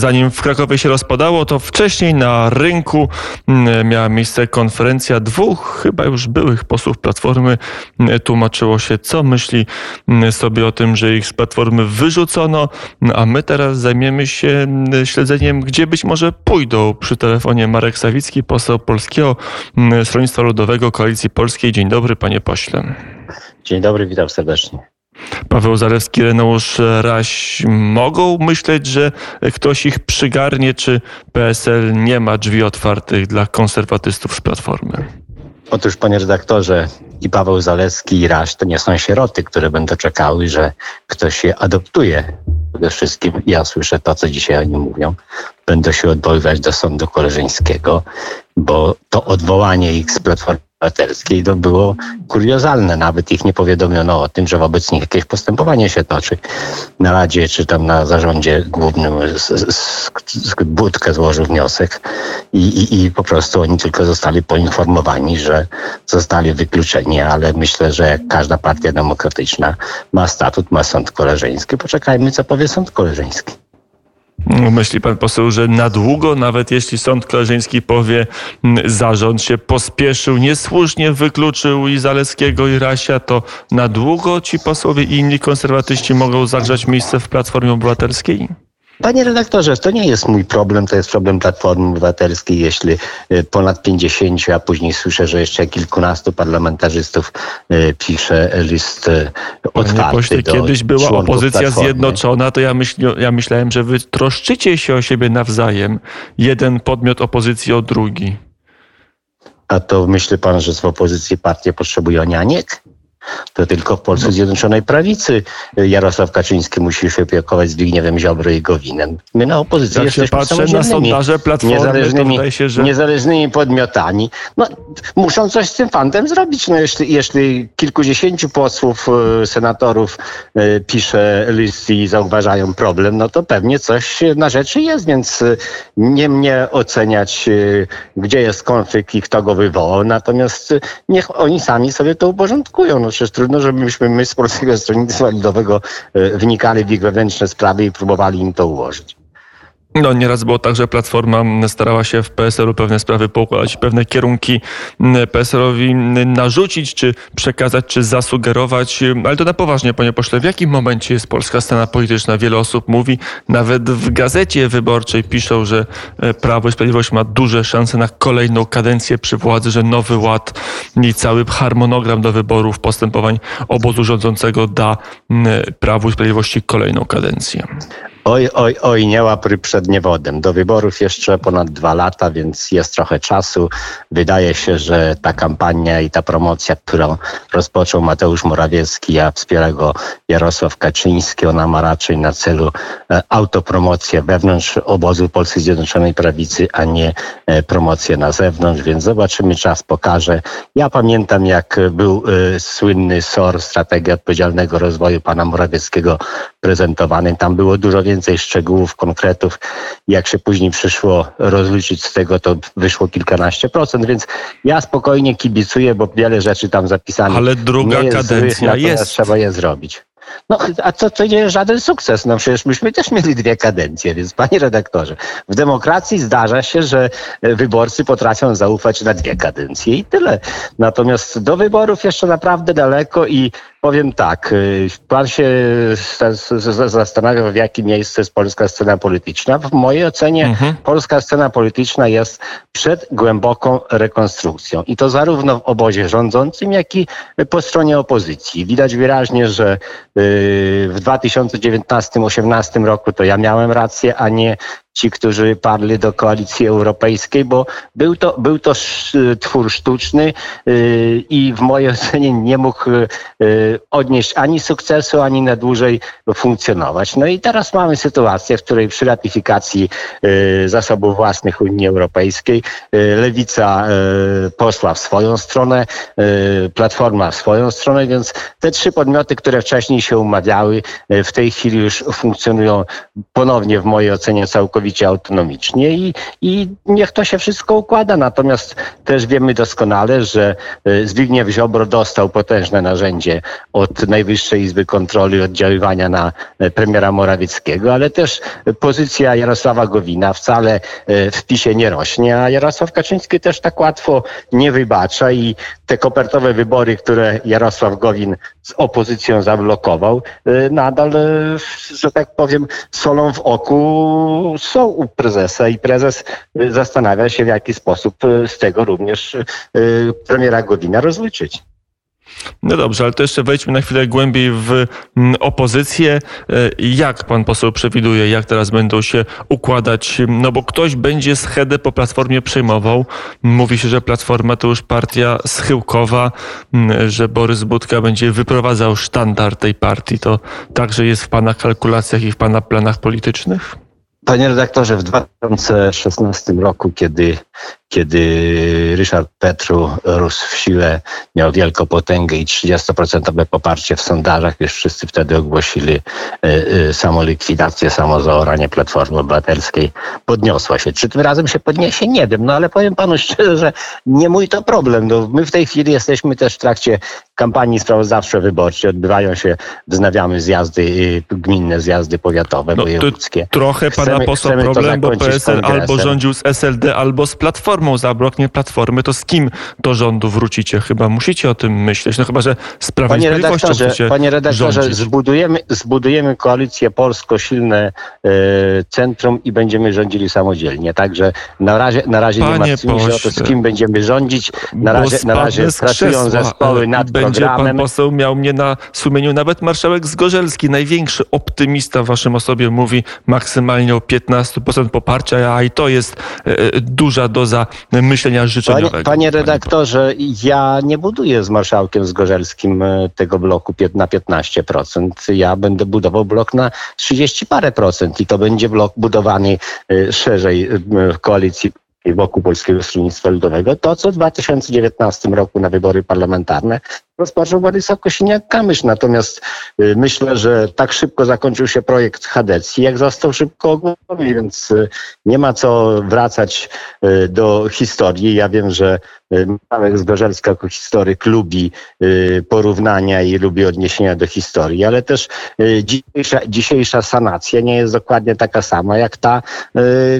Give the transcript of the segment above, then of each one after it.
zanim w Krakowie się rozpadało, to wcześniej na rynku mm, miała miejsce konferencja dwóch chyba już byłych posłów Platformy. Tłumaczyło się, co myśli sobie o tym, że ich z Platformy wyrzucono, a my teraz zajmiemy się śledzeniem, gdzie być może pójdą. Przy telefonie Marek Sawicki, poseł Polskiego Stronnictwa Ludowego Koalicji Polskiej. Dzień dobry, panie pośle. Dzień dobry, witam serdecznie. Paweł Zalewski, Reneusz Raś mogą myśleć, że ktoś ich przygarnie, czy PSL nie ma drzwi otwartych dla konserwatystów z Platformy? Otóż, panie redaktorze, i Paweł Zalewski i Raś to nie są sieroty, które będą czekały, że ktoś je adoptuje. Przede wszystkim ja słyszę to, co dzisiaj oni mówią. Będą się odwoływać do sądu koleżeńskiego, bo to odwołanie ich z Platformy Obywatelskiej to było kuriozalne. Nawet ich nie powiadomiono o tym, że wobec nich jakieś postępowanie się toczy. Na Radzie czy tam na zarządzie głównym Budkę złożył wniosek i, i, i po prostu oni tylko zostali poinformowani, że zostali wykluczeni, ale myślę, że jak każda partia demokratyczna ma statut, ma sąd koleżeński, poczekajmy, co powie sąd koleżeński. Myśli pan poseł, że na długo, nawet jeśli sąd koleżeński powie, zarząd się pospieszył, niesłusznie wykluczył i Zaleskiego i Rasia, to na długo ci posłowie i inni konserwatyści mogą zagrzać miejsce w Platformie Obywatelskiej? Panie redaktorze, to nie jest mój problem, to jest problem Platformy Obywatelskiej, jeśli y, ponad 50, a później słyszę, że jeszcze kilkunastu parlamentarzystów y, pisze list y, otwarty pośle, do Kiedyś była opozycja Platformy. zjednoczona, to ja, myśl, ja myślałem, że wy troszczycie się o siebie nawzajem. Jeden podmiot opozycji o drugi. A to myśli pan, że w opozycji partia potrzebuje nianiek? To tylko w Polsce Zjednoczonej Prawicy Jarosław Kaczyński musi się opiekować Zbigniewem Ziobro i Gowinem. My na opozycji Jak jesteśmy patrzę na sondaże Platformy, niezależnymi, się, że... niezależnymi podmiotami. No, muszą coś z tym fantem zrobić. No, jeśli, jeśli kilkudziesięciu posłów, e, senatorów e, pisze list i zauważają problem, no to pewnie coś na rzeczy jest, więc e, nie mnie oceniać, gdzie jest konflikt i kto go wywołał. Natomiast niech oni sami sobie to uporządkują. No, przecież trudno, żebyśmy my z Polskiego Stronnictwa Ludowego wnikali w ich wewnętrzne sprawy i próbowali im to ułożyć. No, nieraz było tak, że Platforma starała się w PSL-u pewne sprawy poukładać, pewne kierunki PSL-owi narzucić, czy przekazać, czy zasugerować. Ale to na poważnie, panie pośle, w jakim momencie jest polska scena polityczna? Wiele osób mówi, nawet w gazecie wyborczej piszą, że e, Prawo i Sprawiedliwość ma duże szanse na kolejną kadencję przy władzy, że nowy ład i cały harmonogram do wyborów, postępowań obozu rządzącego da Prawu i Sprawiedliwości kolejną kadencję. Oj, oj, oj, nie łapry przed niewodem. Do wyborów jeszcze ponad dwa lata, więc jest trochę czasu. Wydaje się, że ta kampania i ta promocja, którą rozpoczął Mateusz Morawiecki, a wspiera go Jarosław Kaczyński, ona ma raczej na celu e, autopromocję wewnątrz obozu Polskiej Zjednoczonej Prawicy, a nie e, promocję na zewnątrz, więc zobaczymy, czas pokaże. Ja pamiętam, jak był y, słynny SOR, Strategia Odpowiedzialnego Rozwoju pana Morawieckiego prezentowany. Tam było dużo więcej szczegółów, konkretów. Jak się później przyszło rozliczyć z tego, to wyszło kilkanaście procent, więc ja spokojnie kibicuję, bo wiele rzeczy tam zapisanych Ale druga jest kadencja złych, jest. Trzeba je zrobić. No, a co to nie jest żaden sukces? No przecież myśmy też mieli dwie kadencje, więc panie redaktorze, w demokracji zdarza się, że wyborcy potrafią zaufać na dwie kadencje i tyle. Natomiast do wyborów jeszcze naprawdę daleko i Powiem tak, y, pan się zastanawia, w jakim miejscu jest polska scena polityczna. W mojej ocenie mhm. polska scena polityczna jest przed głęboką rekonstrukcją. I to zarówno w obozie rządzącym, jak i po stronie opozycji. Widać wyraźnie, że y, w 2019-2018 roku to ja miałem rację, a nie ci, którzy parli do koalicji europejskiej, bo był to, był to twór sztuczny yy, i w mojej ocenie nie mógł yy, odnieść ani sukcesu, ani na dłużej funkcjonować. No i teraz mamy sytuację, w której przy ratyfikacji yy, zasobów własnych Unii Europejskiej lewica poszła w swoją stronę, platforma w swoją stronę, więc te trzy podmioty, które wcześniej się umawiały, w tej chwili już funkcjonują ponownie w mojej ocenie całkowicie całkowicie autonomicznie i, i niech to się wszystko układa. Natomiast też wiemy doskonale, że e, Zbigniew Ziobro dostał potężne narzędzie od Najwyższej Izby Kontroli oddziaływania na e, premiera Morawieckiego, ale też pozycja Jarosława Gowina wcale w PiSie nie rośnie, a Jarosław Kaczyński też tak łatwo nie wybacza i te kopertowe wybory, które Jarosław Gowin z opozycją zablokował, nadal, że tak powiem, solą w oku są u prezesa i prezes y, zastanawia się, w jaki sposób y, z tego również y, premiera Gowina rozliczyć. No dobrze, ale to jeszcze wejdźmy na chwilę głębiej w mm, opozycję. Jak pan poseł przewiduje, jak teraz będą się układać? No bo ktoś będzie schedę po Platformie przejmował. Mówi się, że Platforma to już partia schyłkowa, mm, że Borys Budka będzie wyprowadzał sztandar tej partii. To także jest w pana kalkulacjach i w pana planach politycznych? Panie redaktorze, w 2016 roku, kiedy kiedy Ryszard Petru rósł w siłę, miał wielką potęgę i 30% poparcie w sondażach, już wszyscy wtedy ogłosili y, y, samolikwidację, samozaoranie Platformy Obywatelskiej. Podniosła się. Czy tym razem się podniesie? Nie wiem, no ale powiem panu szczerze, że nie mój to problem. No, my w tej chwili jesteśmy też w trakcie kampanii sprawozdawczej wyborczej. Odbywają się, wznawiamy zjazdy y, gminne, zjazdy powiatowe, no, wojewódzkie. Trochę pana chcemy, posła chcemy problem, bo PSL albo rządził z SLD, albo z Platformy Platformą zabloknie Platformy, to z kim do rządu wrócicie? Chyba musicie o tym myśleć. No chyba, że z Prawem panie redaktorze, panie redaktorze, zbudujemy, zbudujemy koalicję polsko-silne e, centrum i będziemy rządzili samodzielnie. Także na razie, na razie nie martwimy się o to, z kim będziemy rządzić. Na razie, na razie pracują zespoły nad będzie programem. pan poseł miał mnie na sumieniu. Nawet marszałek Zgorzelski, największy optymista w waszym osobie, mówi maksymalnie o 15% poparcia, a i to jest e, e, duża doza myślenia życzeniowego. Panie, panie redaktorze, ja nie buduję z marszałkiem Zgorzelskim e, tego bloku na 15%. Ja będę budował blok na 30 parę procent i to będzie blok budowany e, szerzej e, w koalicji wokół Polskiego Stronnictwa Ludowego. To, co w 2019 roku na wybory parlamentarne rozpoczął Władysław Kosiniak-Kamysz. Natomiast y, myślę, że tak szybko zakończył się projekt Hadecji, jak został szybko ogłoszony, więc y, nie ma co wracać y, do historii. Ja wiem, że Marek Zgorzelska jako historyk lubi porównania i lubi odniesienia do historii, ale też dzisiejsza, dzisiejsza sanacja nie jest dokładnie taka sama jak ta,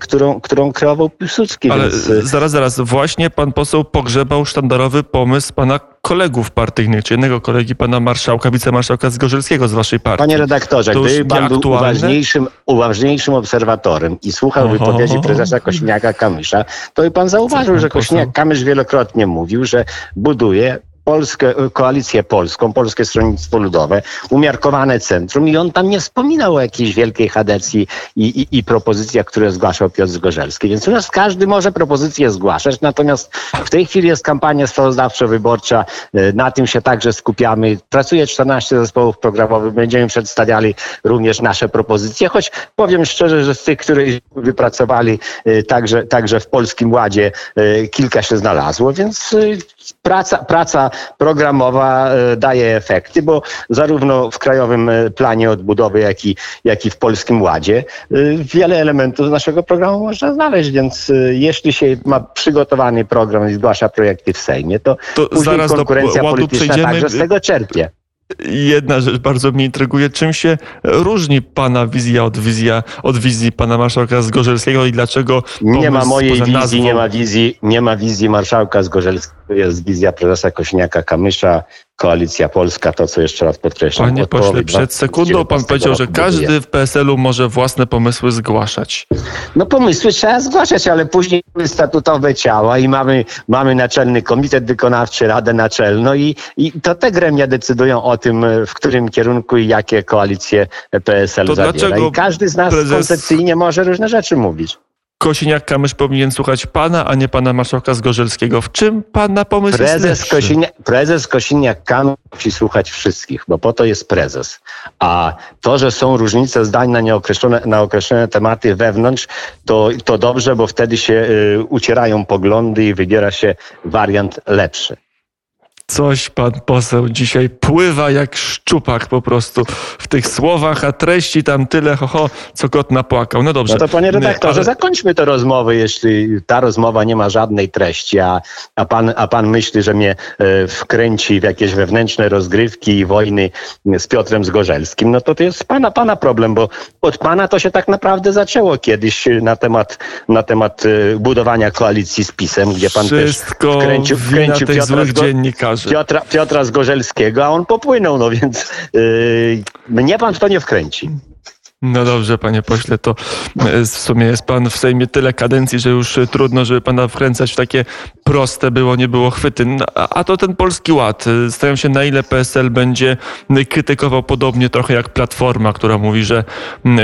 którą, którą kreował Piłsudski. Ale więc... zaraz, zaraz, właśnie pan poseł pogrzebał sztandarowy pomysł pana kolegów partyjnych, czy jednego kolegi pana marszałka, wicemarszałka Zgorzelskiego z waszej partii. Panie redaktorze, to gdyby pan był uważniejszym, uważniejszym obserwatorem i słuchał Oho. wypowiedzi prezesa Kośniaka-Kamysza, to by pan zauważył, że Kośniak-Kamysz wielokrotnie mówił, że buduje Polskę, koalicję polską, Polskie Stronnictwo Ludowe, umiarkowane centrum i on tam nie wspominał o jakiejś wielkiej chadecji i, i, i propozycjach, które zgłaszał Piotr Zgorzelski. Więc u nas każdy może propozycje zgłaszać, natomiast w tej chwili jest kampania sprawozdawczo-wyborcza, e, na tym się także skupiamy. Pracuje 14 zespołów programowych, będziemy przedstawiali również nasze propozycje, choć powiem szczerze, że z tych, które wypracowali e, także, także w Polskim Ładzie e, kilka się znalazło, więc praca, praca programowa e, daje efekty, bo zarówno w Krajowym e, Planie Odbudowy, jak i, jak i w Polskim Ładzie e, wiele elementów z naszego programu można znaleźć, więc jeśli się ma przygotowany program i zgłasza projekty w Sejmie, to, to później konkurencja polityczna przejdziemy. także z tego czerpie. Jedna rzecz bardzo mnie intryguje. Czym się różni pana wizja od, wizja, od wizji pana marszałka Zgorzelskiego i dlaczego... Nie ma mojej wizji, nazwą... nie ma wizji, nie ma wizji marszałka Zgorzelskiego. Jest wizja prezesa Kośniaka-Kamysza, Koalicja Polska, to co jeszcze raz podkreślam. Panie pośle, przed sekundą pan powiedział, że każdy w PSL-u może własne pomysły zgłaszać. No pomysły trzeba zgłaszać, ale później mamy statutowe ciała i mamy, mamy naczelny komitet wykonawczy, radę naczelną i, i to te gremia decydują o tym, w którym kierunku i jakie koalicje PSL to zawiera. I każdy z nas prezes... koncepcyjnie może różne rzeczy mówić. Kosiniak-Kamysz powinien słuchać pana, a nie pana marszałka Zgorzelskiego. W czym pana pomysł prezes jest Kosinia, Prezes Kosiniak-Kamysz musi słuchać wszystkich, bo po to jest prezes. A to, że są różnice zdań na nieokreślone, na określone tematy wewnątrz, to, to dobrze, bo wtedy się y, ucierają poglądy i wybiera się wariant lepszy. Coś pan poseł dzisiaj pływa jak szczupak po prostu w tych słowach, a treści tam tyle, ho, ho co kot napłakał. No dobrze. No to panie redaktorze, ale... zakończmy tę rozmowę, jeśli ta rozmowa nie ma żadnej treści, a, a, pan, a pan myśli, że mnie e, wkręci w jakieś wewnętrzne rozgrywki i wojny z Piotrem Zgorzelskim, no to to jest pana, pana problem, bo od pana to się tak naprawdę zaczęło kiedyś na temat, na temat e, budowania koalicji z PiSem, gdzie pan Wszystko też wkręcił, wkręcił Piotra, złych dziennikarzy. Piotra, Piotra Zgorzelskiego, a on popłynął, no więc yy, mnie pan w to nie wkręci. No dobrze, panie pośle, to e, w sumie jest pan w Sejmie tyle kadencji, że już trudno, żeby pana wkręcać w takie proste było, nie było chwyty. No, a to ten Polski Ład. Stają się na ile PSL będzie krytykował podobnie trochę jak Platforma, która mówi, że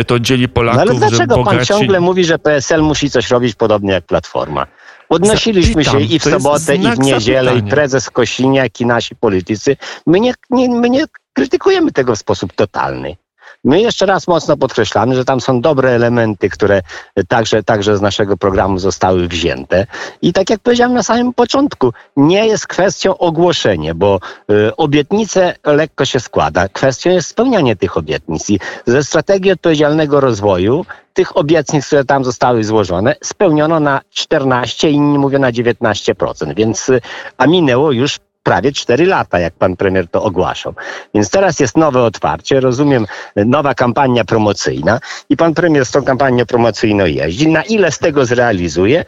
to dzieli Polaków, no ale dlaczego bogaci... pan ciągle mówi, że PSL musi coś robić podobnie jak Platforma? Odnosiliśmy się i w sobotę, i w niedzielę, i prezes Kosiniak, i nasi politycy. My nie, nie, my nie krytykujemy tego w sposób totalny. My jeszcze raz mocno podkreślamy, że tam są dobre elementy, które także, także z naszego programu zostały wzięte. I tak jak powiedziałem na samym początku, nie jest kwestią ogłoszenie, bo y, obietnice lekko się składa. Kwestią jest spełnianie tych obietnic. I ze strategii odpowiedzialnego rozwoju tych obietnic, które tam zostały złożone, spełniono na 14, inni mówią na 19%. Więc, y, a minęło już prawie 4 lata, jak pan premier to ogłaszał. Więc teraz jest nowe otwarcie, rozumiem, nowa kampania promocyjna i pan premier z tą kampanią promocyjną jeździ. Na ile z tego zrealizuje?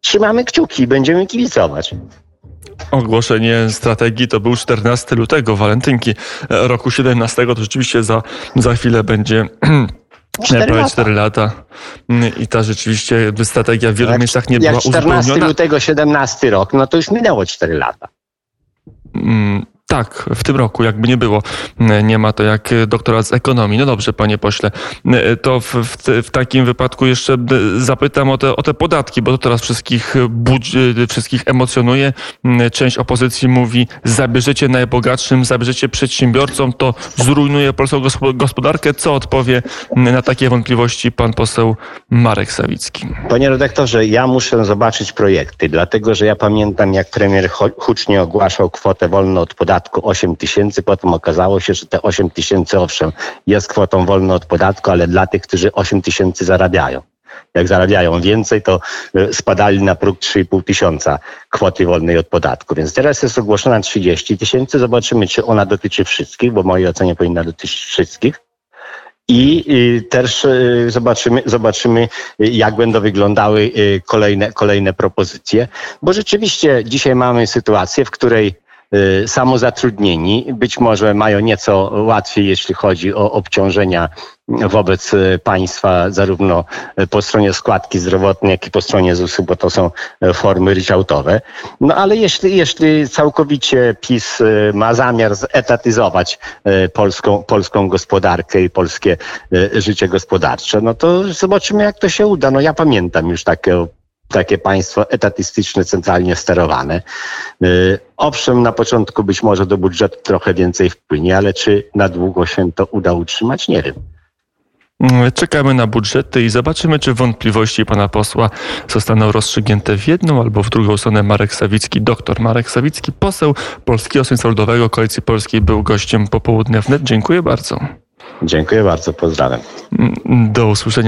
Trzymamy kciuki i będziemy kibicować. Ogłoszenie strategii to był 14 lutego, walentynki roku 17. To rzeczywiście za, za chwilę będzie 4 prawie lata. 4 lata. I ta rzeczywiście strategia w wielu jak, miejscach nie była uzupełniona. Jak 14 lutego 17 rok, no to już minęło 4 lata. 嗯 tak, w tym roku, jakby nie było. Nie ma to jak doktorat z ekonomii. No dobrze, panie pośle, to w, w, w takim wypadku jeszcze zapytam o te, o te podatki, bo to teraz wszystkich, wszystkich emocjonuje. Część opozycji mówi, zabierzecie najbogatszym, zabierzecie przedsiębiorcom, to zrujnuje polską gospodarkę. Co odpowie na takie wątpliwości pan poseł Marek Sawicki? Panie redaktorze, ja muszę zobaczyć projekty, dlatego że ja pamiętam, jak premier hucznie ogłaszał kwotę wolną od podatku podatku 8 tysięcy, potem okazało się, że te 8 tysięcy owszem jest kwotą wolną od podatku, ale dla tych, którzy 8 tysięcy zarabiają. Jak zarabiają więcej, to e, spadali na próg 3,5 tysiąca kwoty wolnej od podatku. Więc teraz jest ogłoszona 30 tysięcy. Zobaczymy, czy ona dotyczy wszystkich, bo w mojej ocenie powinna dotyczyć wszystkich. I też e, zobaczymy, zobaczymy, jak będą wyglądały kolejne, kolejne propozycje, bo rzeczywiście dzisiaj mamy sytuację, w której Y, samozatrudnieni być może mają nieco łatwiej, jeśli chodzi o obciążenia wobec y, państwa, zarówno po stronie składki zdrowotnej, jak i po stronie ZUS-u, bo to są y, formy ryczałtowe. No ale jeśli, jeśli całkowicie PiS ma zamiar zetatyzować polską, polską gospodarkę i polskie życie gospodarcze, no to zobaczymy, jak to się uda. No ja pamiętam już takie takie państwo etatystyczne, centralnie sterowane. Y, owszem, na początku być może do budżetu trochę więcej wpłynie, ale czy na długo się to uda utrzymać, nie wiem. Czekamy na budżety i zobaczymy, czy wątpliwości pana posła zostaną rozstrzygnięte w jedną albo w drugą stronę. Marek Sawicki, doktor Marek Sawicki, poseł Polskiego Stronnictwa Ludowego Koalicji Polskiej, był gościem popołudnia wnet. Dziękuję bardzo. Dziękuję bardzo, pozdrawiam. Mm, do usłyszenia.